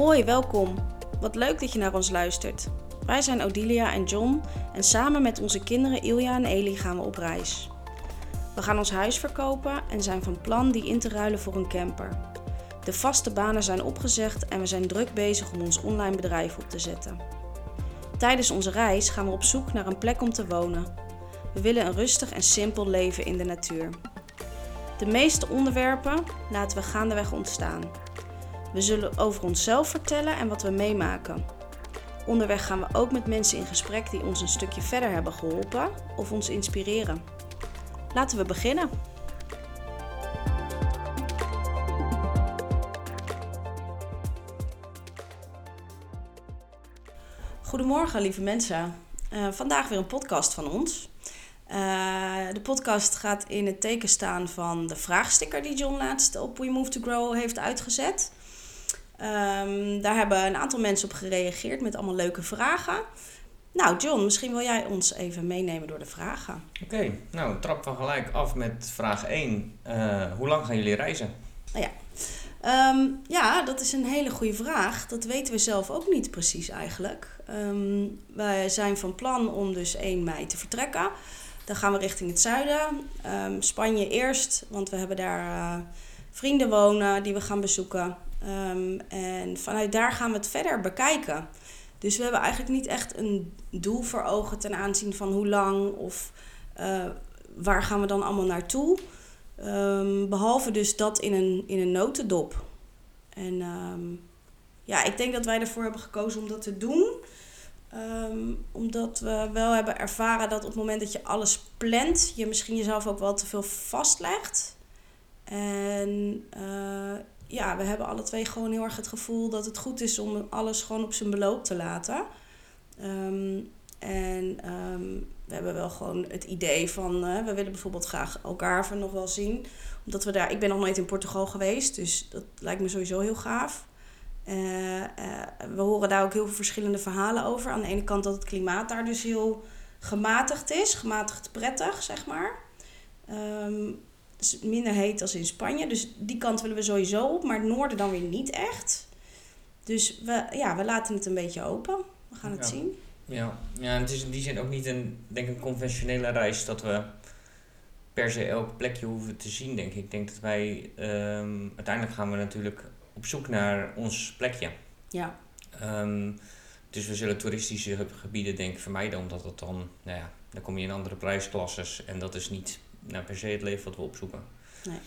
Hoi, welkom. Wat leuk dat je naar ons luistert. Wij zijn Odilia en John en samen met onze kinderen Ilja en Eli gaan we op reis. We gaan ons huis verkopen en zijn van plan die in te ruilen voor een camper. De vaste banen zijn opgezegd en we zijn druk bezig om ons online bedrijf op te zetten. Tijdens onze reis gaan we op zoek naar een plek om te wonen. We willen een rustig en simpel leven in de natuur. De meeste onderwerpen laten we gaandeweg ontstaan. We zullen over onszelf vertellen en wat we meemaken. Onderweg gaan we ook met mensen in gesprek die ons een stukje verder hebben geholpen of ons inspireren. Laten we beginnen. Goedemorgen, lieve mensen. Uh, vandaag weer een podcast van ons. Uh, de podcast gaat in het teken staan van de vraagsticker die John laatst op We Move to Grow heeft uitgezet. Um, daar hebben een aantal mensen op gereageerd met allemaal leuke vragen. Nou, John, misschien wil jij ons even meenemen door de vragen. Oké, okay, nou, trap van gelijk af met vraag 1. Uh, hoe lang gaan jullie reizen? Nou ja. Um, ja, dat is een hele goede vraag. Dat weten we zelf ook niet precies eigenlijk. Um, wij zijn van plan om dus 1 mei te vertrekken. Dan gaan we richting het zuiden. Um, Spanje eerst, want we hebben daar uh, vrienden wonen die we gaan bezoeken. Um, en vanuit daar gaan we het verder bekijken. Dus we hebben eigenlijk niet echt een doel voor ogen ten aanzien van hoe lang of uh, waar gaan we dan allemaal naartoe. Um, behalve dus dat in een, in een notendop. En um, ja, ik denk dat wij ervoor hebben gekozen om dat te doen. Omdat we wel hebben ervaren dat op het moment dat je alles plant, je misschien jezelf ook wel te veel vastlegt. En uh, ja, we hebben alle twee gewoon heel erg het gevoel dat het goed is om alles gewoon op zijn beloop te laten. Um, en um, we hebben wel gewoon het idee van, uh, we willen bijvoorbeeld graag elkaar nog wel zien. Omdat we daar, ik ben nog nooit in Portugal geweest, dus dat lijkt me sowieso heel gaaf. Uh, uh, we horen daar ook heel veel verschillende verhalen over. Aan de ene kant dat het klimaat daar dus heel gematigd is, gematigd prettig, zeg maar. Um, is minder heet als in Spanje. Dus die kant willen we sowieso op. Maar het noorden dan weer niet echt. Dus we, ja, we laten het een beetje open. We gaan het ja. zien. Ja. ja, en het is in die zin ook niet een, denk ik, een conventionele reis dat we per se elk plekje hoeven te zien, denk ik. Ik denk dat wij um, uiteindelijk gaan we natuurlijk op zoek naar ons plekje. Ja. Um, dus we zullen toeristische gebieden denk ik vermijden, omdat het dan, nou ja, dan kom je in andere prijsklasses en dat is niet nou, per se het leven wat we opzoeken. Nee.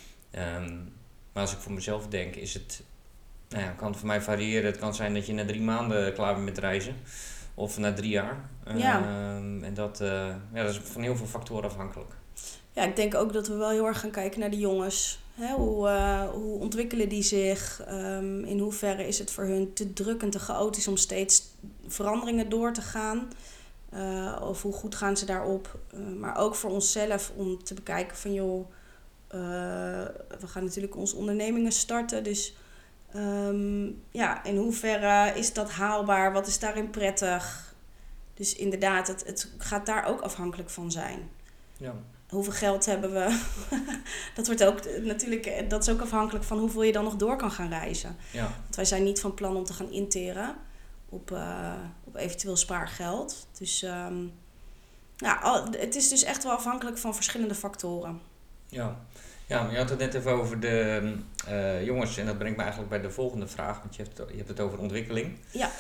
Um, maar als ik voor mezelf denk, is het, nou ja, kan het voor mij variëren. Het kan zijn dat je na drie maanden klaar bent met reizen. Of na drie jaar. Ja. Um, en dat, uh, ja, dat is van heel veel factoren afhankelijk. Ja, ik denk ook dat we wel heel erg gaan kijken naar de jongens. Hè, hoe, uh, hoe ontwikkelen die zich? Um, in hoeverre is het voor hun te druk en te chaotisch om steeds veranderingen door te gaan? Uh, of hoe goed gaan ze daarop? Uh, maar ook voor onszelf om te bekijken van joh, uh, we gaan natuurlijk onze ondernemingen starten. Dus um, ja, in hoeverre is dat haalbaar? Wat is daarin prettig? Dus inderdaad, het, het gaat daar ook afhankelijk van zijn. Ja. Hoeveel geld hebben we? dat wordt ook natuurlijk, dat is ook afhankelijk van hoeveel je dan nog door kan gaan reizen. Ja. Want wij zijn niet van plan om te gaan interen op, op eventueel spaargeld. Dus um, nou, het is dus echt wel afhankelijk van verschillende factoren. Ja, ja je had het net even over de uh, jongens en dat brengt me eigenlijk bij de volgende vraag, want je hebt, je hebt het over ontwikkeling. Ja.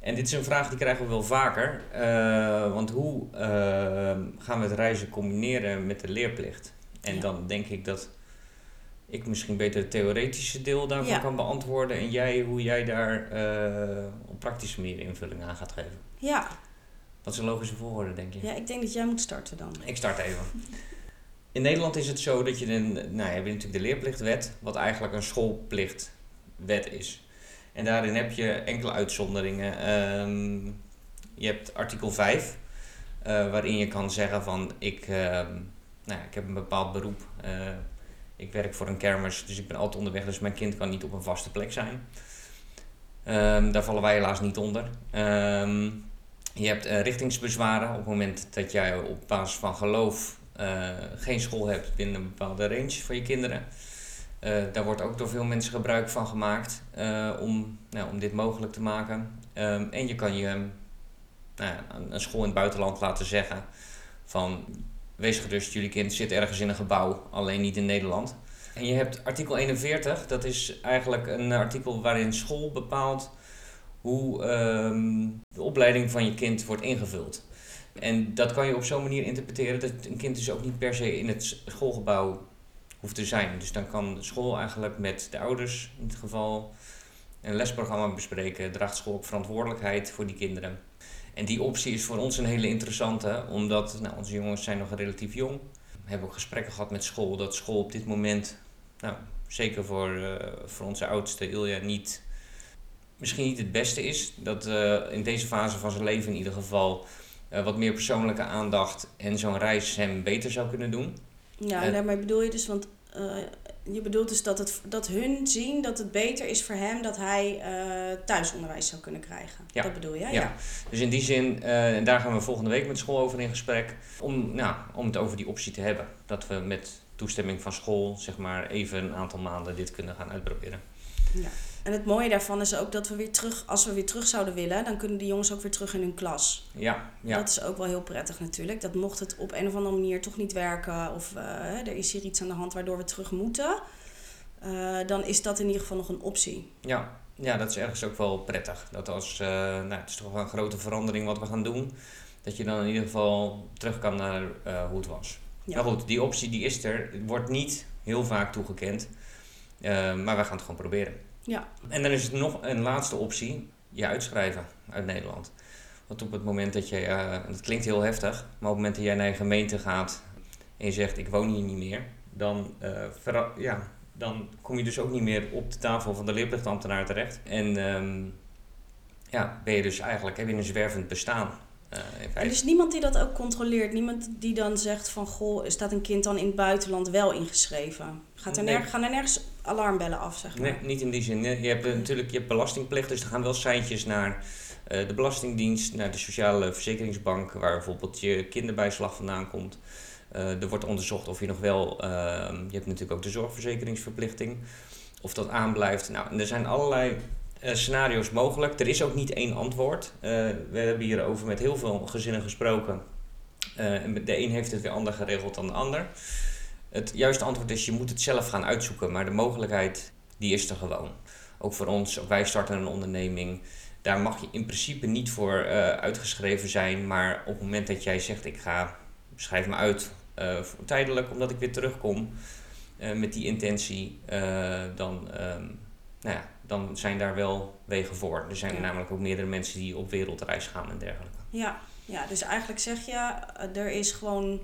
En dit is een vraag die krijgen we wel vaker, uh, want hoe gaan we het reizen combineren met de leerplicht? En ja. dan denk ik dat ik misschien beter het theoretische deel daarvan ja. kan beantwoorden. En jij hoe jij daar uh, op praktische manier invulling aan gaat geven. Ja. Wat is een logische volgorde, denk je? Ja, ik denk dat jij moet starten dan. Ik start even. In Nederland is het zo dat je een, nou, je hebt natuurlijk de leerplichtwet, wat eigenlijk een schoolplichtwet is. En daarin heb je enkele uitzonderingen. Um, je hebt artikel 5, uh, waarin je kan zeggen van ik, uh, nou, ik heb een bepaald beroep. Uh, ik werk voor een kermis, dus ik ben altijd onderweg, dus mijn kind kan niet op een vaste plek zijn. Um, daar vallen wij helaas niet onder. Um, je hebt uh, richtingsbezwaren op het moment dat jij op basis van geloof uh, geen school hebt binnen een bepaalde range voor je kinderen. Eh, daar wordt ook door veel mensen gebruik van gemaakt eh, om, nou, om dit mogelijk te maken. Ehm, en je kan je nou, een school in het buitenland laten zeggen van wees gerust, jullie kind zit ergens in een gebouw, alleen niet in Nederland. En je hebt artikel 41, dat is eigenlijk een artikel waarin school bepaalt hoe ehm, de opleiding van je kind wordt ingevuld. En dat kan je op zo'n manier interpreteren dat een kind dus ook niet per se in het schoolgebouw hoeft te zijn. Dus dan kan school eigenlijk met de ouders in dit geval een lesprogramma bespreken. Draagt school ook verantwoordelijkheid voor die kinderen. En die optie is voor ons een hele interessante, omdat nou, onze jongens zijn nog relatief jong. We hebben ook gesprekken gehad met school, dat school op dit moment, nou, zeker voor, uh, voor onze oudste Ilja, niet, misschien niet het beste is. Dat uh, in deze fase van zijn leven in ieder geval uh, wat meer persoonlijke aandacht en zo'n reis hem beter zou kunnen doen. Ja, en daarmee bedoel je dus, want je bedoelt dus dat, het, dat hun zien dat het beter is voor hem dat hij uh, thuisonderwijs zou kunnen krijgen. Ja. Dat bedoel je? Ja. ja. Dus in die zin, uh, en daar gaan we volgende week met school over in gesprek, om, nou, om het over die optie te hebben. Dat we met toestemming van school, zeg maar, even een aantal maanden dit kunnen gaan uitproberen. Ja. En het mooie daarvan is ook dat we weer terug, als we weer terug zouden willen, dan kunnen de jongens ook weer terug in hun klas. Ja, ja. Dat is ook wel heel prettig natuurlijk. Dat mocht het op een of andere manier toch niet werken of uh, er is hier iets aan de hand waardoor we terug moeten, uh, dan is dat in ieder geval nog een optie. Ja, ja dat is ergens ook wel prettig. Dat als, uh, nou, het is toch wel een grote verandering wat we gaan doen, dat je dan in ieder geval terug kan naar hoe het was. Ja. Maar goed, die optie die is er, wordt niet heel vaak toegekend, maar we gaan het gewoon proberen. Ja. En dan is het nog een laatste optie, je uitschrijven uit Nederland. Want op het moment dat je, uh, dat klinkt heel heftig, maar op het moment dat jij naar je gemeente gaat en je zegt ik woon hier niet meer, dan, uh, ja, dan kom je dus ook niet meer op de tafel van de leerplichtambtenaar terecht. En um, ja, ben je dus eigenlijk, heb je een zwervend bestaan. Uh, er is niemand die dat ook controleert. Niemand die dan zegt van goh, staat een kind dan in het buitenland wel ingeschreven? Gaat er nee. nerg, gaan er nergens alarmbellen af, zeg maar? Nee, niet in die zin. Je hebt natuurlijk je hebt belastingplicht, dus er gaan wel seintjes naar uh, de Belastingdienst, naar de Sociale Verzekeringsbank, waar bijvoorbeeld je kinderbijslag vandaan komt. Uh, er wordt onderzocht of je nog wel, je hebt natuurlijk ook de zorgverzekeringsverplichting, of dat aanblijft. Nou, er zijn allerlei scenario's mogelijk. Er is ook niet één antwoord. We hebben hierover met heel veel gezinnen gesproken. Uh, de een heeft het weer anders geregeld dan de ander. Het juiste antwoord is, je moet het zelf gaan uitzoeken. Maar de mogelijkheid, die is er gewoon. Ook voor ons, wij starten een onderneming. Daar mag je in principe niet voor uitgeschreven zijn. Maar op het moment dat jij zegt, ik ga, schrijf me uit tijdelijk, omdat ik weer terugkom. met die intentie, dan, nou ja, dan zijn daar wel wegen voor. Er zijn namelijk ook meerdere mensen die op wereldreis gaan en dergelijke. Ja, ja dus eigenlijk zeg je, eh, er is gewoon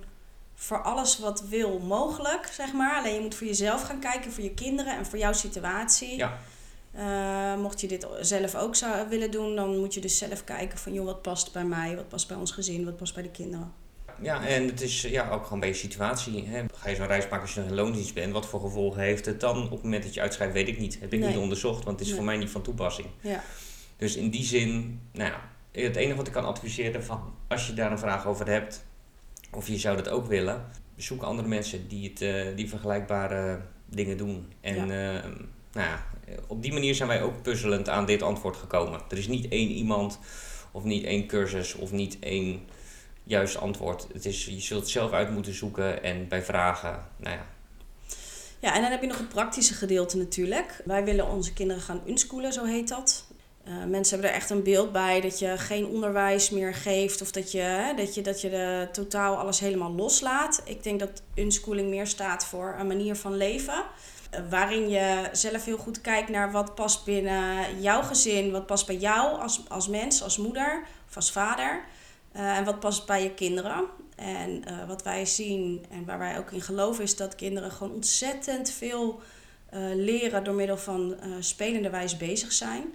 voor alles wat wil mogelijk, zeg maar. Alleen je moet voor jezelf gaan kijken, voor je kinderen en voor jouw situatie. Ja. Uh, mocht je dit zelf ook zou willen doen, dan moet je dus zelf kijken van... joh, wat past bij mij, wat past bij ons gezin, wat past bij de kinderen ja, en het is ja, ook gewoon een beetje situatie. Hè. Ga je zo'n reis maken als je een loondienst bent, wat voor gevolgen heeft het dan? Op het moment dat je uitschrijft, weet ik niet. Heb ik niet onderzocht, want het is voor mij niet van toepassing. Ja. Dus in die zin, nou ja, het enige wat ik kan adviseren van als je daar een vraag over hebt, of je zou dat ook willen, zoek andere mensen die, het, uh, die vergelijkbare dingen doen. En ja. Uh, nou ja, op die manier zijn wij ook puzzelend aan dit antwoord gekomen. Er is niet één iemand, of niet één cursus, of niet één juist antwoord. Het is, je zult het zelf uit moeten zoeken en bij vragen, nou ja. Ja, en dan heb je nog het praktische gedeelte natuurlijk. Wij willen onze kinderen gaan unschoolen, zo heet dat. Uh, mensen hebben er echt een beeld bij dat je geen onderwijs meer geeft of dat je, dat je, dat je totaal alles helemaal loslaat. Ik denk dat unschooling meer staat voor een manier van leven. Uh, waarin je zelf heel goed kijkt naar wat past binnen jouw gezin, wat past bij jou als, als mens, als moeder of als vader. Uh, en wat past bij je kinderen. En wat wij zien en waar wij ook in geloven is dat kinderen gewoon ontzettend veel leren door middel van spelende wijs bezig zijn.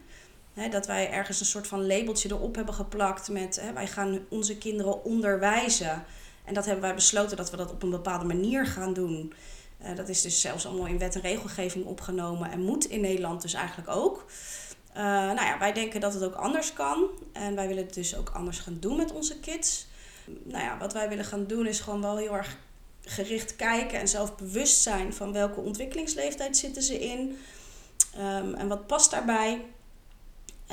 Dat wij ergens een soort van labeltje erop hebben geplakt met wij gaan onze kinderen onderwijzen. En dat hebben wij besloten dat we dat op een bepaalde manier gaan doen. dat is dus zelfs allemaal in wet en regelgeving opgenomen en moet in Nederland dus eigenlijk ook. Uh, nou ja, wij denken dat het ook anders kan. En wij willen het dus ook anders gaan doen met onze kids. Nou ja, wat wij willen gaan doen is gewoon wel heel erg gericht kijken en zelf bewust zijn van welke ontwikkelingsleeftijd zitten ze in um, en wat past daarbij.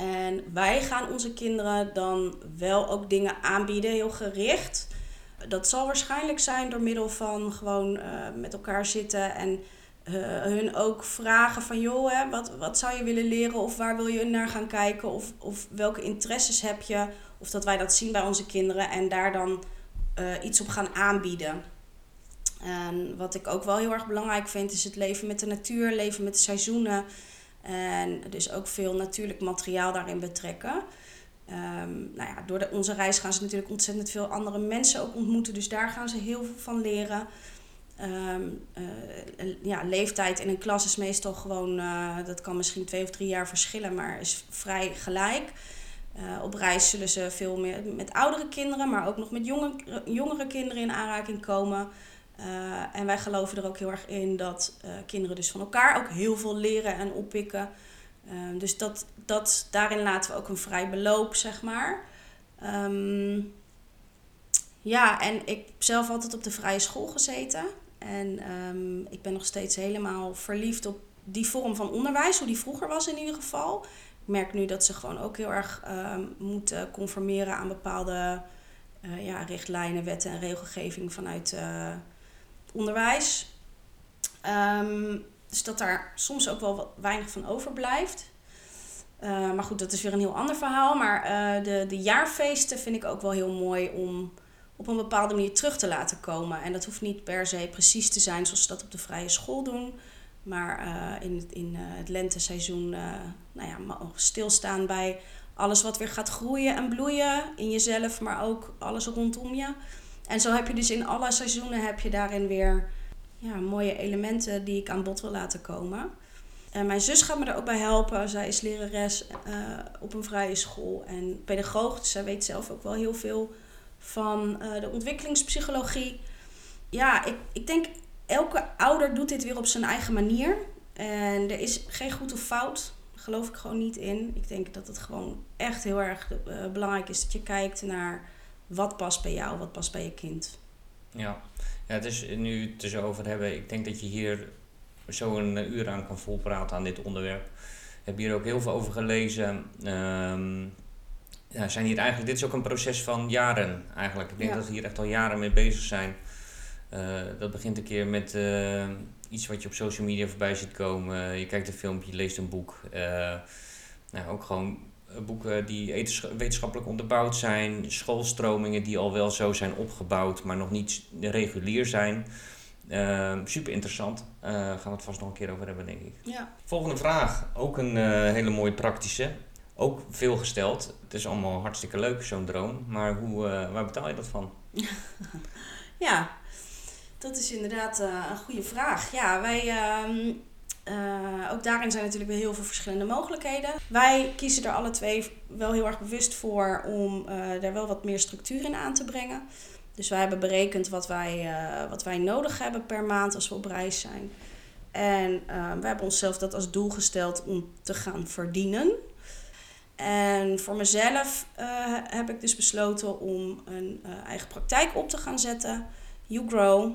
En wij gaan onze kinderen dan wel ook dingen aanbieden, heel gericht. Dat zal waarschijnlijk zijn door middel van gewoon uh, met elkaar zitten en uh, hun ook vragen van joh, hè, wat, wat zou je willen leren of waar wil je naar gaan kijken of, of welke interesses heb je. Of dat wij dat zien bij onze kinderen en daar dan uh, iets op gaan aanbieden. En wat ik ook wel heel erg belangrijk vind, is het leven met de natuur, leven met de seizoenen. En dus ook veel natuurlijk materiaal daarin betrekken. Um, nou ja, door de, onze reis gaan ze natuurlijk ontzettend veel andere mensen ook ontmoeten. Dus daar gaan ze heel veel van leren. Um, uh, ja, leeftijd in een klas is meestal gewoon, uh, dat kan misschien twee of drie jaar verschillen, maar is vrij gelijk. Uh, op reis zullen ze veel meer met oudere kinderen, maar ook nog met jonge, jongere kinderen in aanraking komen. Uh, en wij geloven er ook heel erg in dat uh, kinderen dus van elkaar ook heel veel leren en oppikken. Uh, dus dat, dat, daarin laten we ook een vrij beloop, zeg maar. Um, ja, en ik heb zelf altijd op de vrije school gezeten. En um, ik ben nog steeds helemaal verliefd op die vorm van onderwijs, hoe die vroeger was in ieder geval. Ik merk nu dat ze gewoon ook heel erg moeten conformeren aan bepaalde ja, richtlijnen, wetten en regelgeving vanuit onderwijs. Um, dus dat daar soms ook wel weinig van overblijft. Uh, maar goed, dat is weer een heel ander verhaal. Maar uh, de, de jaarfeesten vind ik ook wel heel mooi om op een bepaalde manier terug te laten komen. En dat hoeft niet per se precies te zijn zoals ze dat op de vrije school doen. Maar in, het, in het lenteseizoen nou ja, stilstaan bij alles wat weer gaat groeien en bloeien in jezelf, maar ook alles rondom je. En zo heb je dus in alle seizoenen heb je daarin weer ja, mooie elementen die ik aan bod wil laten komen. En mijn zus gaat me er ook bij helpen. Zij is lerares uh, op een vrije school en pedagoog. Dus zij weet zelf ook wel heel veel van uh, de ontwikkelingspsychologie. Ja, ik, ik denk elke ouder doet dit weer op zijn eigen manier. En er is geen goed of fout. Daar geloof ik gewoon niet in. Ik denk dat het gewoon echt heel erg uh, belangrijk is dat je kijkt naar wat past bij jou, wat past bij je kind. Ja, ja het is nu het er zo over hebben. Ik denk dat je hier zo een uur aan kan volpraten aan dit onderwerp. Ik heb hier ook heel veel over gelezen. Um, ja, zijn hier eigenlijk, dit is ook een proces van jaren eigenlijk. Ik denk dat we hier echt al jaren mee bezig zijn. Uh, dat begint een keer met uh, iets wat je op social media voorbij ziet komen. Je kijkt een filmpje, je leest een boek. Uh, nou, ook gewoon eh, boeken die wetenschappelijk onderbouwd zijn, schoolstromingen die al wel zo zijn opgebouwd, maar nog niet regulier zijn. Uh, super interessant. Uh, gaan we het vast nog een keer over hebben, denk ik. Ja. Volgende vraag. Ook een uh, hele mooie praktische. Ook veel gesteld. Het is allemaal hartstikke leuk, zo'n droom. Maar hoe, waar betaal je dat van? ja, dat is inderdaad een goede vraag. Ja, wij ehm, uh, ook daarin zijn natuurlijk weer heel veel verschillende mogelijkheden. Wij kiezen er alle twee wel heel erg bewust voor om uh, daar wel wat meer structuur in aan te brengen. Dus wij hebben berekend wat wij, uh, wat wij nodig hebben per maand als we op reis zijn. En we hebben onszelf dat als doel gesteld om te gaan verdienen. En voor mezelf heb ik dus besloten om een eigen praktijk op te gaan zetten. You Grow.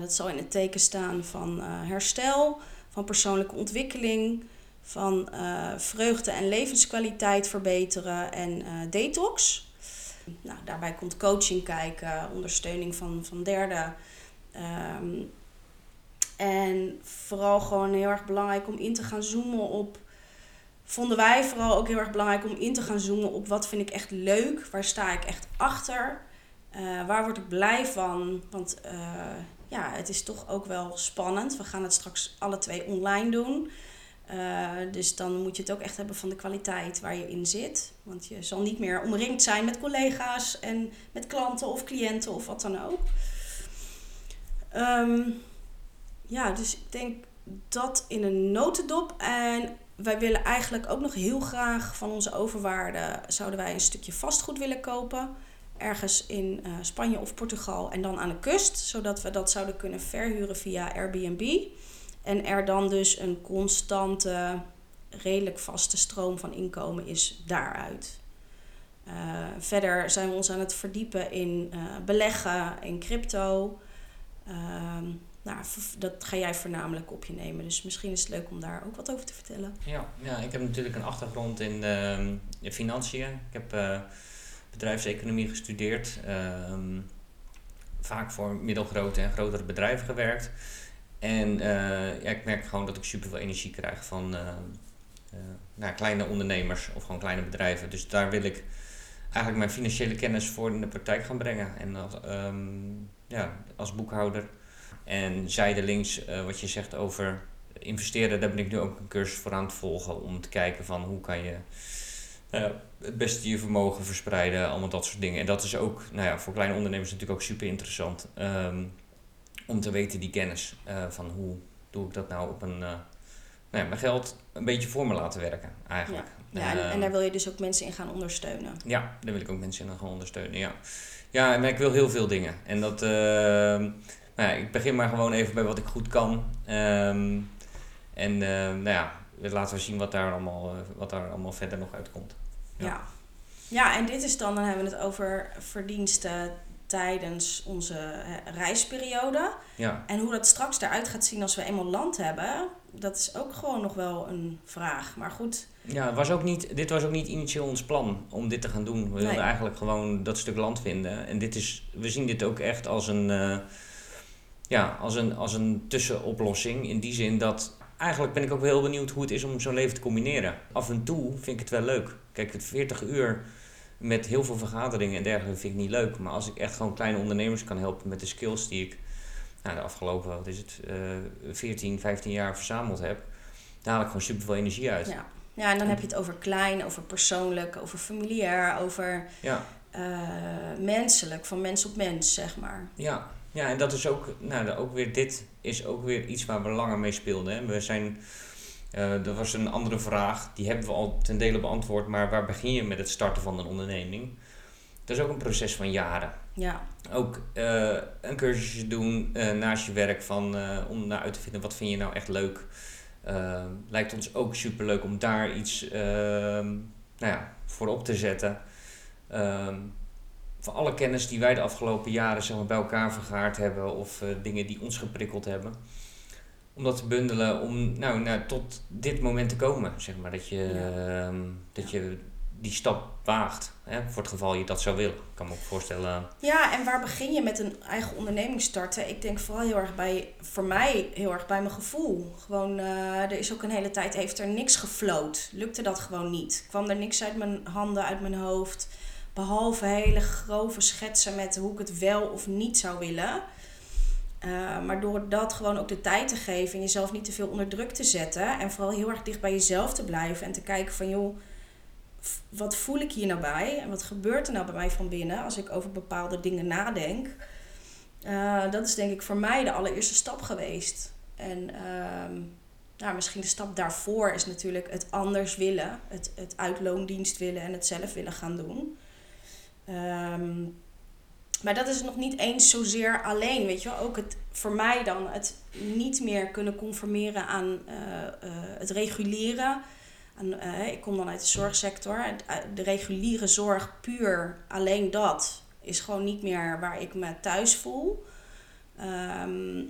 Dat zal in het teken staan van herstel, van persoonlijke ontwikkeling, van uh, vreugde en levenskwaliteit verbeteren en detox. Nou, daarbij komt coaching kijken, ondersteuning van, van derden. Um, en vooral gewoon heel erg belangrijk om in te gaan zoomen op. Vonden wij vooral ook heel erg belangrijk om in te gaan zoomen op wat vind ik echt leuk, waar sta ik echt achter, waar word ik blij van. Want ja, het is toch ook wel spannend. We gaan het straks alle twee online doen. Uh, dus dan moet je het ook echt hebben van de kwaliteit waar je in zit. Want je zal niet meer omringd zijn met collega's en met klanten of cliënten of wat dan ook. Um, ja, dus ik denk dat in een notendop. En wij willen eigenlijk ook nog heel graag van onze overwaarde... zouden wij een stukje vastgoed willen kopen ergens in uh, Spanje of Portugal en dan aan de kust, zodat we dat zouden kunnen verhuren via Airbnb. En er dan dus een constante, redelijk vaste stroom van inkomen is daaruit. Uh, verder zijn we ons aan het verdiepen in uh, beleggen, in crypto. Ehm, nou, dat ga jij voornamelijk op je nemen. Dus misschien is het leuk om daar ook wat over te vertellen. Ja, ja ik heb natuurlijk een achtergrond in ehm, in financiën. Ik heb eh, bedrijfseconomie gestudeerd. ehm, vaak voor middelgrote en grotere bedrijven gewerkt. En eh, ja, ik merk gewoon dat ik super veel energie krijg van eh, eh, nou, kleine ondernemers of gewoon kleine bedrijven. Dus daar wil ik eigenlijk mijn financiële kennis voor in de praktijk gaan brengen. En als, ehm, ja, als boekhouder. En zijdelings, wat je zegt over investeren, daar ben ik nu ook een cursus voor aan het volgen. Om te kijken van hoe kan je nou ja, het beste je vermogen verspreiden, allemaal dat soort dingen. En dat is ook nou ja, voor kleine ondernemers natuurlijk ook super interessant. ehm, om te weten die kennis eh, van hoe doe ik dat nou op een... eh, nou ja, mijn geld een beetje voor me laten werken, eigenlijk. Ja, en, en Ehm, daar wil je dus ook mensen in gaan ondersteunen. ja, daar wil ik ook mensen in gaan ondersteunen, ja. Ja, maar ik wil heel veel dingen. En dat, ehm, nou ja, ik begin maar gewoon even bij wat ik goed kan. En nou ja, laten we zien wat daar allemaal, eh, wat daar allemaal verder nog uitkomt. Ja. Ja. ja. en dit is dan, dan hebben we het over verdiensten tijdens onze eh, reisperiode. Ja, En hoe dat straks eruit gaat zien als we eenmaal land hebben, dat is ook gewoon nog wel een vraag. Maar goed, ja het was ook niet, dit was ook niet initieel ons plan om dit te gaan doen. We wilden Nee. eigenlijk gewoon dat stuk land vinden. En dit is, we zien dit ook echt als een, eh, ja, als een, als een tussenoplossing. In die zin dat eigenlijk ben ik ook wel heel benieuwd hoe het is om zo'n leven te combineren. Af en toe vind ik het wel leuk. Kijk, het 40 uur met heel veel vergaderingen en dergelijke vind ik niet leuk. Maar als ik echt gewoon kleine ondernemers kan helpen met de skills die ik nou, de afgelopen wat is het, eh 14, 15 jaar verzameld heb, daar haal ik gewoon super veel energie uit. ja. ja, en dan heb je het over klein, over persoonlijk, over familiair, over Ja, eh, menselijk, van mens op mens, zeg maar. ja. ja en dat is ook, nou, ook weer, dit is ook weer iets waar we langer mee speelden. Hè. We zijn, eh er was een andere vraag, die hebben we al ten dele beantwoord, maar waar begin je met het starten van een onderneming? Dat is ook een proces van jaren. Ja, ook eh, een cursusje doen eh, naast je werk van, eh, om naar uit te vinden wat vind je nou echt leuk. Eh, lijkt ons ook super leuk om daar iets ehm, nou ja, voor op te zetten. Ehm, van alle kennis die wij de afgelopen jaren zeg maar, bij elkaar vergaard hebben of eh, dingen die ons geprikkeld hebben. Om dat te bundelen om nou, nou, tot dit moment te komen. Zeg maar, dat je, ehm, dat je die stap waagt. Hè, voor het geval je dat zou willen. Ik kan me ook voorstellen. Ja, en waar begin je met een eigen onderneming starten? Ik denk vooral heel erg bij, voor mij heel erg bij mijn gevoel. Gewoon, eh, er is ook een hele tijd, heeft er niks gefloot. Lukte dat gewoon niet. Kwam er niks uit mijn handen, uit mijn hoofd. Behalve hele grove schetsen met hoe ik het wel of niet zou willen. Eh, maar door dat gewoon ook de tijd te geven en jezelf niet te veel onder druk te zetten. En vooral heel erg dicht bij jezelf te blijven en te kijken van joh, wat voel ik hier nou bij? En wat gebeurt er nou bij mij van binnen als ik over bepaalde dingen nadenk? Eh, dat is denk ik voor mij de allereerste stap geweest. En ehm, nou, misschien de stap daarvoor is natuurlijk het anders willen. Het, het uitloondienst willen en het zelf willen gaan doen. Ehm, maar dat is nog niet eens zozeer alleen, weet je wel. Ook het, voor mij dan het niet meer kunnen conformeren aan eh, eh, het reguleren. Eh, ik kom dan uit de zorgsector. De reguliere zorg, puur alleen dat, is gewoon niet meer waar ik me thuis voel. Ehm,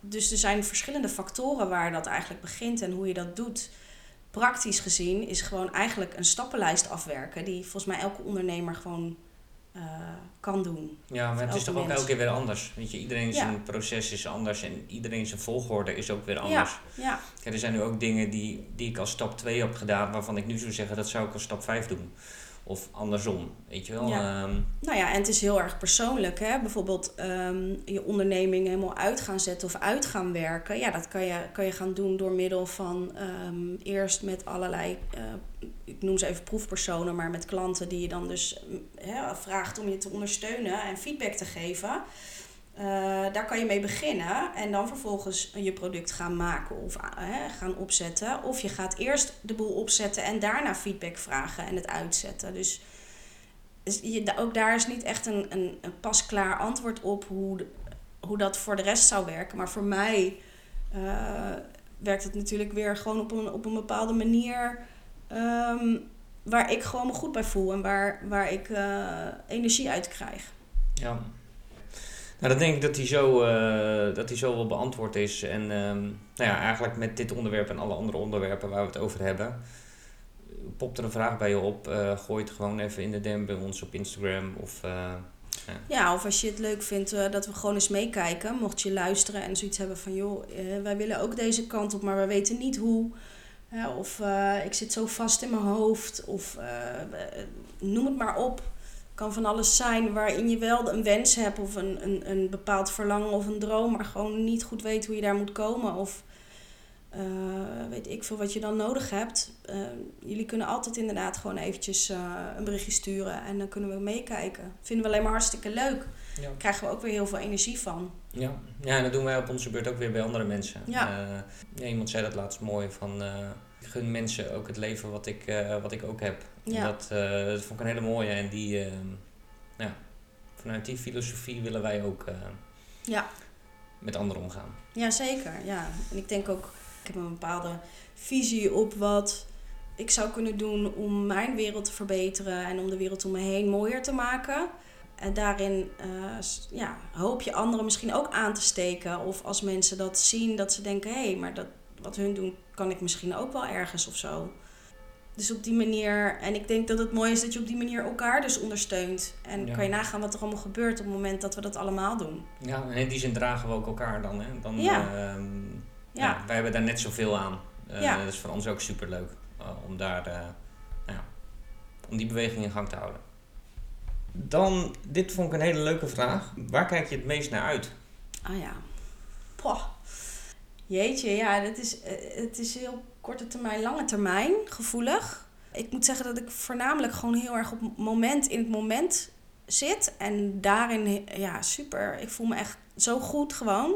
dus er zijn verschillende factoren waar dat eigenlijk begint en hoe je dat doet. Praktisch gezien is gewoon eigenlijk een stappenlijst afwerken, die volgens mij elke ondernemer gewoon eh, kan doen. Ja, maar het is toch ook elke keer weer anders. Weet je, iedereen Ja. zijn proces is anders en iedereen zijn volgorde is ook weer anders. Ja, Kijk, er zijn nu ook dingen die, die ik als stap 2 heb gedaan, waarvan ik nu zou zeggen dat zou ik als stap 5 doen. Of andersom, weet je wel. Ja. Ehm, Nou ja, en het is heel erg persoonlijk. Hè? Bijvoorbeeld ehm, je onderneming helemaal uit gaan zetten of uit gaan werken. Ja, dat kan je, kan je gaan doen door middel van ehm, eerst met allerlei, eh, ik noem ze even proefpersonen, maar met klanten die je dan dus vraagt om je te ondersteunen en feedback te geven. Eh, daar kan je mee beginnen en dan vervolgens je product gaan maken of eh, gaan opzetten. Of je gaat eerst de boel opzetten en daarna feedback vragen en het uitzetten. Dus je, ook daar is niet echt een, een, een pasklaar antwoord op hoe, hoe dat voor de rest zou werken. Maar voor mij eh, werkt het natuurlijk weer gewoon op een, op een bepaalde manier ehm, waar ik gewoon me goed bij voel en waar, waar ik energie uit krijg. ja. Nou, dan denk ik dat die zo, eh, dat die zo wel beantwoord is. En ehm, nou ja, eigenlijk met dit onderwerp en alle andere onderwerpen waar we het over hebben, popt er een vraag bij je op. eh, gooi het gewoon even in de DM bij ons op Instagram. Of, eh, Ja, of als je het leuk vindt dat we gewoon eens meekijken. Mocht je luisteren en zoiets hebben van... joh, wij willen ook deze kant op, maar we weten niet hoe. Ja, of ik zit zo vast in mijn hoofd. Of noem het maar op. Kan van alles zijn waarin je wel een wens hebt... of een, een, een bepaald verlangen of een droom... maar gewoon niet goed weet hoe je daar moet komen. Of eh, weet ik veel wat je dan nodig hebt. Eh, jullie kunnen altijd inderdaad gewoon eventjes eh, een berichtje sturen... en dan kunnen we meekijken. Vinden we alleen maar hartstikke leuk ja. krijgen we ook weer heel veel energie van. Ja. ja, en dat doen wij op onze beurt ook weer bij andere mensen. Ja. Ja, iemand zei dat laatst mooi van... ik gun mensen ook het leven wat ik, wat ik ook heb. En Ja. Dat, eh, dat vond ik een hele mooie. En die, eh, ja, vanuit die filosofie willen wij ook eh, Ja. met anderen omgaan. Ja, zeker. Ja. En ik denk ook, ik heb een bepaalde visie op wat ik zou kunnen doen om mijn wereld te verbeteren en om de wereld om me heen mooier te maken. En daarin ja, hoop je anderen misschien ook aan te steken. Of als mensen dat zien, dat ze denken: hé, hey, maar dat, wat hun doen, kan ik misschien ook wel ergens of zo. Dus op die manier, en ik denk dat het mooi is dat je op die manier elkaar dus ondersteunt. En Ja. kan je nagaan wat er allemaal gebeurt op het moment dat we dat allemaal doen. Ja, en in die zin dragen we ook elkaar dan. Hè? dan Ja. ehm, Ja. ja, wij hebben daar net zoveel aan. Eh, Ja. Dat is voor ons ook superleuk uh, om daar, eh, nou ja, om die beweging in gang te houden. Dan, dit vond ik een hele leuke vraag. Waar kijk je het meest naar uit? Ah ja. Poh. Jeetje, ja, dat is, het is heel korte termijn, lange termijn gevoelig. Ik moet zeggen dat ik voornamelijk gewoon heel erg op moment in het moment zit. En daarin, ja, super. Ik voel me echt zo goed gewoon.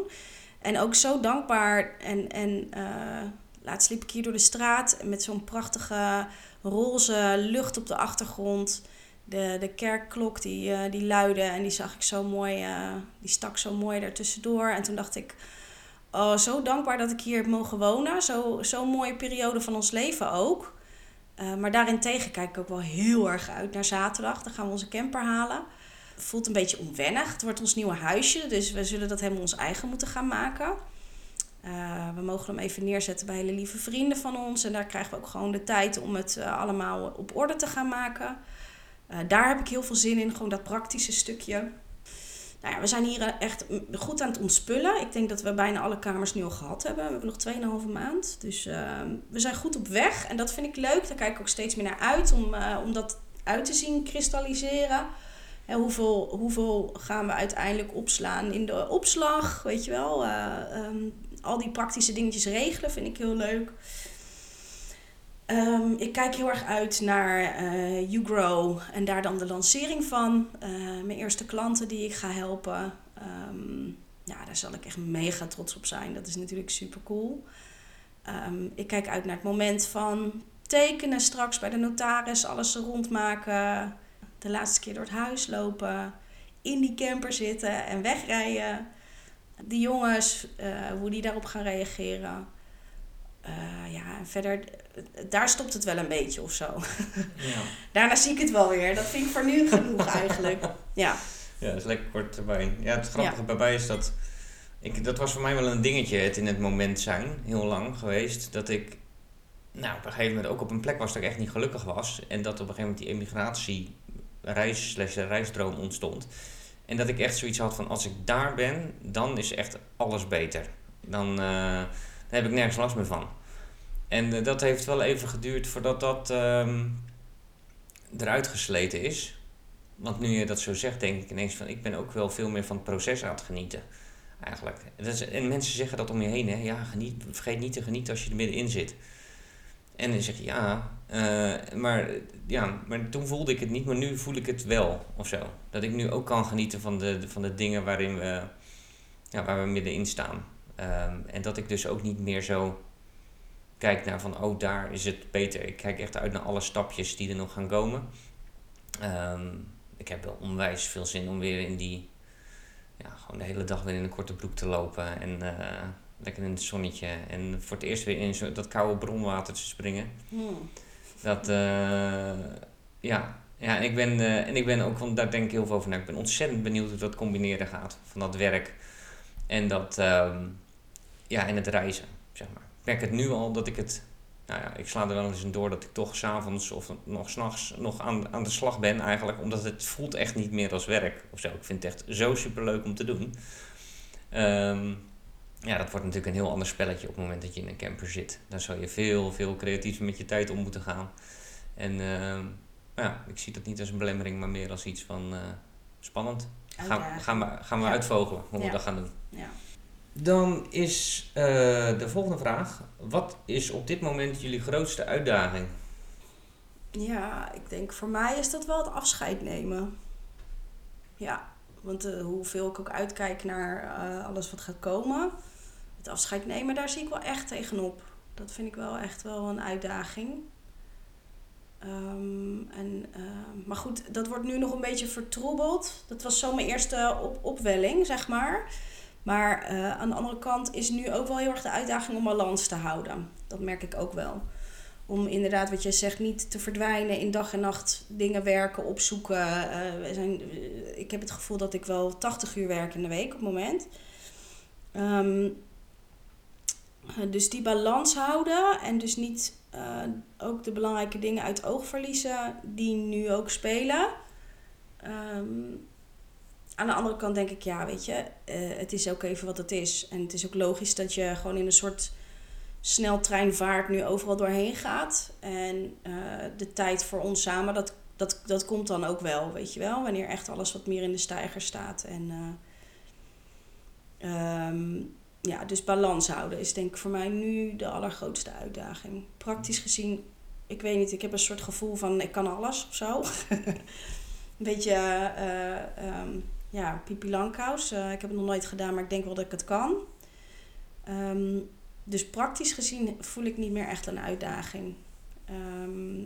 En ook zo dankbaar. En, en eh, laatst liep ik hier door de straat met zo'n prachtige roze lucht op de achtergrond. De, de kerkklok die, eh, die luidde en die zag ik zo mooi, eh, die stak zo mooi daartussendoor. En toen dacht ik, oh, zo dankbaar dat ik hier mogen wonen. Zo- Zo'n mooie periode van ons leven ook. Eh, maar daarentegen kijk ik ook wel heel erg uit naar zaterdag. Dan gaan we onze camper halen. Het voelt een beetje onwennig. Het wordt ons nieuwe huisje, dus we zullen dat helemaal ons eigen moeten gaan maken. Eh, we mogen hem even neerzetten bij hele lieve vrienden van ons. En daar krijgen we ook gewoon de tijd om het eh, allemaal op orde te gaan maken. Daar heb ik heel veel zin in, gewoon dat praktische stukje. Nou ja, we zijn hier eh, echt goed aan het ontspullen. Ik denk dat we bijna alle kamers nu al gehad hebben. We hebben nog 2,5 maand. Dus eh, we zijn goed op weg. En dat vind ik leuk. Daar kijk ik ook steeds meer naar uit om, eh, om dat uit te zien kristalliseren. En hoeveel, hoeveel gaan we uiteindelijk opslaan in de opslag? Weet je wel. Eh, ehm, al die praktische dingetjes regelen vind ik heel leuk. Ehm, ik kijk heel erg uit naar eh You Grow en daar dan de lancering van. Eh, mijn eerste klanten die ik ga helpen. Ehm, ja, daar zal ik echt mega trots op zijn. Dat is natuurlijk super cool. Ehm, ik kijk uit naar het moment van tekenen straks bij de notaris, alles rondmaken. De laatste keer door het huis lopen. In die camper zitten en wegrijden. Die jongens, eh, hoe die daarop gaan reageren. Eh, ja, en verder, eh, daar stopt het wel een beetje of zo. Ja, Daarna zie ik het wel weer. Dat vind ik voor nu genoeg eigenlijk. Ja, ja dat is lekker kort erbij. Ja, het grappige bij mij is dat... Ik, dat was voor mij wel een dingetje, het in het moment zijn. Heel lang geweest. Dat ik nou, op een gegeven moment ook op een plek was dat ik echt niet gelukkig was. En dat op een gegeven moment die emigratie reis slash reisdroom ontstond. En dat ik echt zoiets had van als ik daar ben, dan is echt alles beter. Dan, eh, dan heb ik nergens last meer van. En eh, dat heeft wel even geduurd voordat dat ehm, eruit gesleten is. Want nu je dat zo zegt, denk ik ineens van ik ben ook wel veel meer van het proces aan het genieten. Eigenlijk. En mensen zeggen dat om je heen, hè? Ja, geniet, vergeet niet te genieten als je er middenin zit. En dan zeg je ja, eh, maar, ja, maar toen voelde ik het niet, maar nu voel ik het wel of zo. Dat ik nu ook kan genieten van de, van de dingen waarin we, ja, waar we middenin staan. Ehm, en dat ik dus ook niet meer zo kijk naar van, oh daar is het beter. Ik kijk echt uit naar alle stapjes die er nog gaan komen. Ehm, ik heb wel onwijs veel zin om weer in die, ja, gewoon de hele dag weer in een korte broek te lopen. En eh, lekker in het zonnetje. En voor het eerst weer in zo, dat koude bronwater te springen. Hmm. Dat, eh, ja, Ja, en ik ben, eh, en ik ben ook, want daar denk ik heel veel over na. Ik ben ontzettend benieuwd hoe dat combineren gaat. Van dat werk en dat, ehm, ja, en het reizen, zeg maar. Ik merk het nu al dat ik het, nou ja, ik sla er wel eens in door dat ik toch s'avonds of nog s'nachts nog aan, aan de slag ben eigenlijk. Omdat het voelt echt niet meer als werk of zo. Ik vind het echt zo superleuk om te doen. Ehm, ja, dat wordt natuurlijk een heel ander spelletje op het moment dat je in een camper zit. Dan zou je veel, veel creatiever met je tijd om moeten gaan. En ehm, ja, ik zie dat niet als een belemmering, maar meer als iets van eh, spannend. Gaan, gaan we, gaan we Ja. uitvogelen hoe we dat gaan doen. Ja. Dan is eh, de volgende vraag. Wat is op dit moment jullie grootste uitdaging? Ja, ik denk voor mij is dat wel het afscheid nemen. Ja, want eh, hoeveel ik ook uitkijk naar eh, alles wat gaat komen. Het afscheid nemen, daar zie ik wel echt tegenop. Dat vind ik wel echt wel een uitdaging. Ehm, en, maar goed, dat wordt nu nog een beetje vertroebeld. Dat was zo mijn eerste op opwelling, zeg maar. Maar eh, aan de andere kant is nu ook wel heel erg de uitdaging om balans te houden. Dat merk ik ook wel. Om inderdaad, wat je zegt, niet te verdwijnen in dag en nacht dingen werken, opzoeken. Eh, we zijn, eh, ik heb het gevoel dat ik wel 80 uur werk in de week op het moment. Ehm, eh, dus die balans houden en dus niet ook de belangrijke dingen uit oog verliezen die nu ook spelen. Ehm, aan de andere kant denk ik, ja, weet je, eh, het is ook even wat het is. En het is ook logisch dat je gewoon in een soort sneltreinvaart nu overal doorheen gaat. En eh, de tijd voor ons samen, dat, dat, dat komt dan ook wel, weet je wel. Wanneer echt alles wat meer in de stijger staat. En eh, ehm, ja, dus balans houden is denk ik voor mij nu de allergrootste uitdaging. Praktisch gezien, ik weet niet, ik heb een soort gevoel van ik kan alles of zo. een beetje, eh, ehm, ja, Pipi Langkous. Eh, ik heb het nog nooit gedaan, maar ik denk wel dat ik het kan. Ehm, dus praktisch gezien voel ik niet meer echt een uitdaging. Ehm,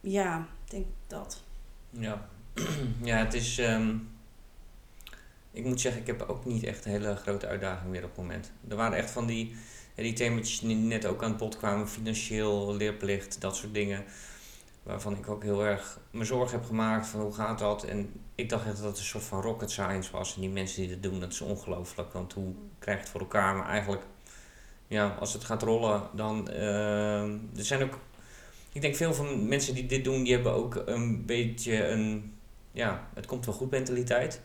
ja, ik denk dat. Ja, ja het is. ehm, ik moet zeggen, ik heb ook niet echt een hele grote uitdaging meer op het moment. Er waren echt van die, die thema's die net ook aan bod kwamen: financieel, leerplicht, dat soort dingen. Waarvan ik ook heel erg me zorgen heb gemaakt van hoe gaat dat. En ik dacht echt dat het een soort van rocket science was. En die mensen die dat doen, dat is ongelooflijk. Want hoe krijg je het voor elkaar? Maar eigenlijk, ja, als het gaat rollen, dan. ehm, er zijn ook ik denk veel van mensen die dit doen, die hebben ook een beetje een, ja, het komt wel goed mentaliteit.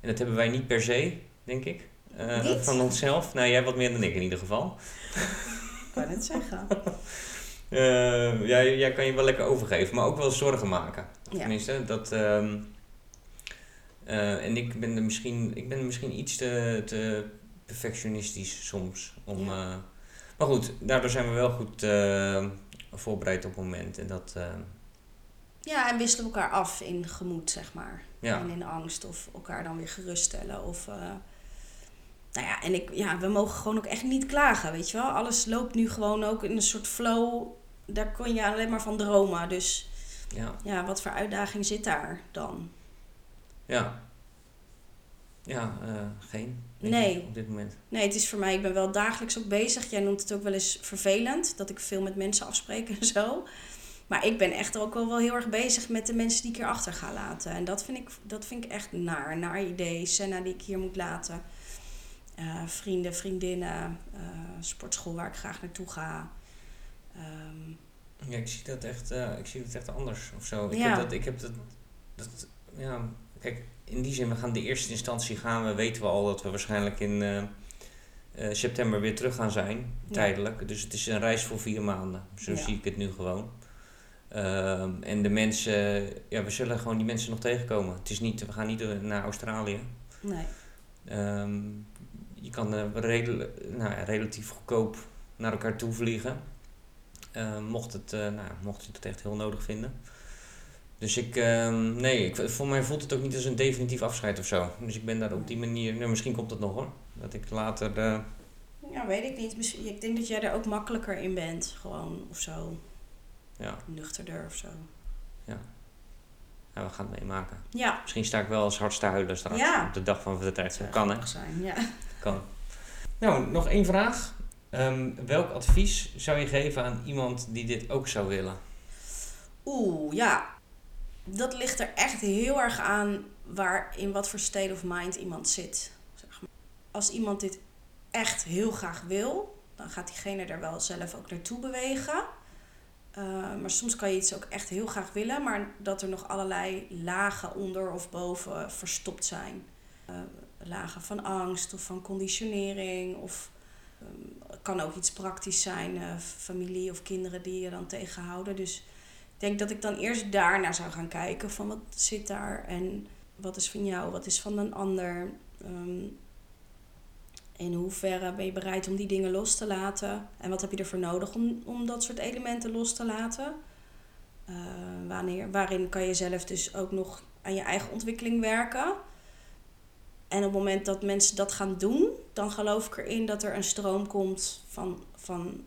En dat hebben wij niet per se, denk ik. eh, van onszelf. Nou, jij wat meer dan ik in ieder geval. Ik kan het zeggen. Eh, jij, jij kan je wel lekker overgeven, maar ook wel zorgen maken. Ja. Tenminste, dat... ehm, eh, en ik ben er misschien, ik ben er misschien iets te, te perfectionistisch soms. Om, Ja. eh, maar goed, daardoor zijn we wel goed eh, voorbereid op het moment. En dat, Ja, en wisselen elkaar af in gemoed, zeg maar. ja. En in angst of elkaar dan weer geruststellen. Of, nou ja, en ik, ja, we mogen gewoon ook echt niet klagen, weet je wel. Alles loopt nu gewoon ook in een soort flow. Daar kon je alleen maar van dromen. Dus ja. ja, wat voor uitdaging zit daar dan? Ja. Ja, eh, geen. Nee. Op dit moment. Nee, het is voor mij, ik ben wel dagelijks ook bezig. Jij noemt het ook wel eens vervelend, dat ik veel met mensen afspreek en zo. Maar ik ben echt ook wel, wel heel erg bezig met de mensen die ik hier achter ga laten. En dat vind ik, dat vind ik echt naar. Naar idee. Senna die ik hier moet laten. Eh, vrienden, vriendinnen. eh, sportschool waar ik graag naartoe ga. Ehm, Ja, ik zie dat echt, eh, ik zie dat echt anders of zo. Ik Ja. heb dat, ik heb dat, dat, ja, kijk, in die zin, we gaan de eerste instantie gaan we, weten we al dat we waarschijnlijk in eh, eh, september weer terug gaan zijn, Ja. tijdelijk. Dus het is een reis voor vier maanden, zo Ja. zie ik het nu gewoon. Ehm, en de mensen, ja, we zullen gewoon die mensen nog tegenkomen. Het is niet, we gaan niet naar Australië. nee. Ehm, je kan redel- nou ja, relatief goedkoop naar elkaar toe vliegen. Eh, mocht, het, eh, nou, mocht je het echt heel nodig vinden. Dus ik, ehm, nee, ik, voor mij voelt het ook niet als een definitief afscheid of zo. Dus ik ben daar op die manier, nou, misschien komt dat nog hoor. Dat ik later, eh, Ja, weet ik niet. Misschien- Ik denk dat jij er ook makkelijker in bent. Gewoon of zo. ja, Nuchterder of zo. ja, we gaan het meemaken. Ja. Misschien sta ik wel als hardst te huilen straks Ja. op de dag van de tijd. zou Kan hè? zijn. Ja. Kan. Nou, nog één vraag. Ehm, welk advies zou je geven aan iemand die dit ook zou willen? Oeh, ja. Dat ligt er echt heel erg aan waar, in wat voor state of mind iemand zit. Zeg maar. Als iemand dit echt heel graag wil, dan gaat diegene er wel zelf ook naartoe bewegen. Uh, maar soms kan je iets ook echt heel graag willen, maar dat er nog allerlei lagen onder of boven verstopt zijn. Uh, lagen van angst of van conditionering of um, kan ook iets praktisch zijn, uh, familie of kinderen die je dan tegenhouden. Dus ik denk dat ik dan eerst daarnaar zou gaan kijken van wat zit daar en wat is van jou, wat is van een ander. Um, in hoeverre ben je bereid om die dingen los te laten? En wat heb je ervoor nodig om, om dat soort elementen los te laten? Uh, wanneer, waarin kan je zelf dus ook nog aan je eigen ontwikkeling werken? En op het moment dat mensen dat gaan doen, dan geloof ik erin dat er een stroom komt van, van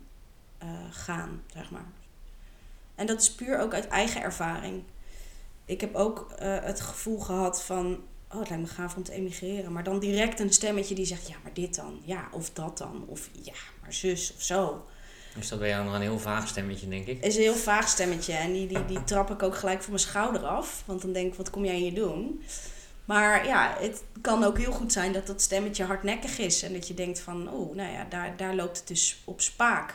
uh, gaan, zeg maar. En dat is puur ook uit eigen ervaring. Ik heb ook uh, het gevoel gehad van oh, het lijkt me gaaf om te emigreren. Maar dan direct een stemmetje die zegt, ja, maar dit dan. Ja, of dat dan. Of ja, maar zus of zo. Dus dat bij jou nog een heel vaag stemmetje, denk ik? is een heel vaag stemmetje. En die, die, die trap ik ook gelijk van mijn schouder af. Want dan denk ik, wat kom jij hier doen? Maar ja, het kan ook heel goed zijn dat dat stemmetje hardnekkig is. En dat je denkt van, oh, nou ja, daar, daar loopt het dus op spaak.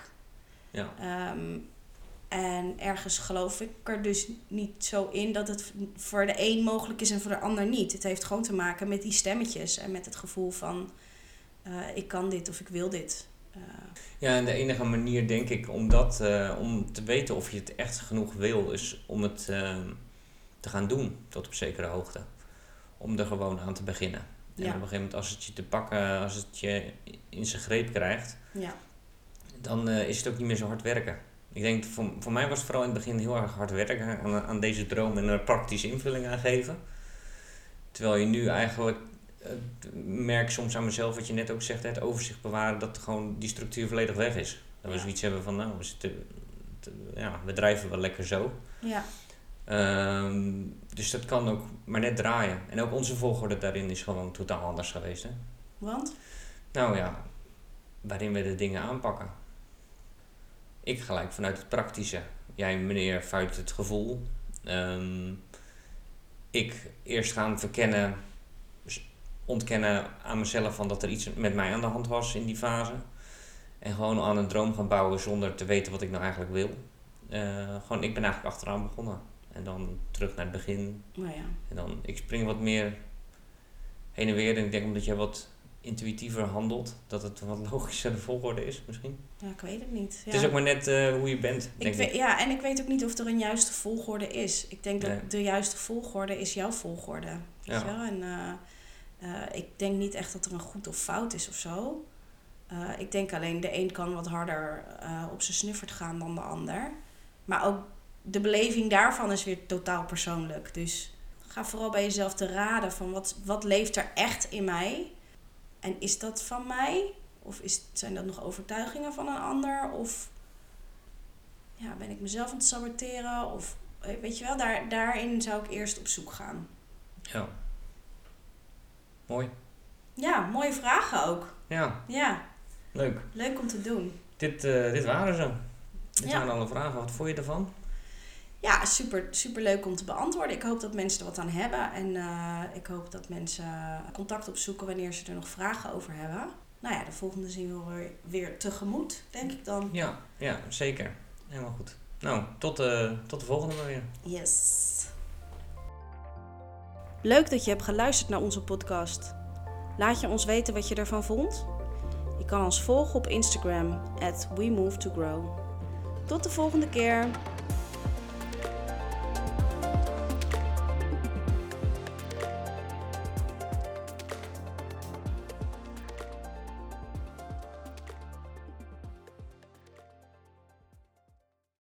Ja. Um, en ergens geloof ik er dus niet zo in dat het voor de een mogelijk is en voor de ander niet. Het heeft gewoon te maken met die stemmetjes en met het gevoel van uh, ik kan dit of ik wil dit. Uh. Ja, en de enige manier denk ik om dat, uh, om te weten of je het echt genoeg wil, is om het ehm, te gaan doen tot op zekere hoogte. Om er gewoon aan te beginnen. En op een gegeven moment als het je te pakken, als het je in zijn greep krijgt, ja. dan is het ook niet meer zo hard werken. Ik denk, voor, voor mij was het vooral in het begin heel erg hard werken aan, aan deze droom en een praktische invulling aan geven. Terwijl je nu eigenlijk uh, merk soms aan mezelf, wat je net ook zegt, het overzicht bewaren, dat gewoon die structuur volledig weg is. Dat we zoiets hebben van, nou, we, zitten, ja, we drijven wel lekker zo. Ja. Um, dus dat kan ook maar net draaien. En ook onze volgorde daarin is gewoon totaal anders geweest. Hè? Want? Nou ja, waarin we de dingen aanpakken. Ik gelijk vanuit het praktische. Jij meneer vanuit het gevoel. Um, ik eerst gaan verkennen, ontkennen aan mezelf van dat er iets met mij aan de hand was in die fase. En gewoon aan een droom gaan bouwen zonder te weten wat ik nou eigenlijk wil. Uh, gewoon, ik ben eigenlijk achteraan begonnen. En dan terug naar het begin. Oh ja. En dan, ik spring wat meer heen en weer. En ik denk omdat jij wat intuïtiever handelt, dat het een wat logischer volgorde is misschien? Ja, ik weet het niet. Ja. Het is ook maar net uh, hoe je bent. Ik weet, Ja, en ik weet ook niet of er een juiste volgorde is. Ik denk dat de juiste volgorde is jouw volgorde. Weet ja. je wel? En uh, uh, ik denk niet echt dat er een goed of fout is of zo. ik denk alleen de een kan wat harder op zijn snuffert gaan dan de ander. Maar ook de beleving daarvan is weer totaal persoonlijk. Dus ga vooral bij jezelf te raden van wat, wat leeft er echt in mij en is dat van mij? Of is, zijn dat nog overtuigingen van een ander? Of ja, ben ik mezelf aan het saboteren? Of eh, weet je wel, daar, daarin zou ik eerst op zoek gaan. Ja. Mooi. Ja, mooie vragen ook. Ja. Ja. Leuk. Leuk om te doen. Dit, uh, dit waren ze. Dit ja. waren alle vragen. Wat vond je ervan? Ja, super, super leuk om te beantwoorden. Ik hoop dat mensen er wat aan hebben. En uh, ik hoop dat mensen contact opzoeken wanneer ze er nog vragen over hebben. Nou ja, de volgende zien we weer, weer tegemoet, denk ik dan. Ja, ja zeker. Helemaal goed. Nou, tot, uh, tot de volgende weer. Yes. Leuk dat je hebt geluisterd naar onze podcast. Laat je ons weten wat je ervan vond. Je kan ons volgen op Instagram, at WeMoveToGrow. Tot de volgende keer.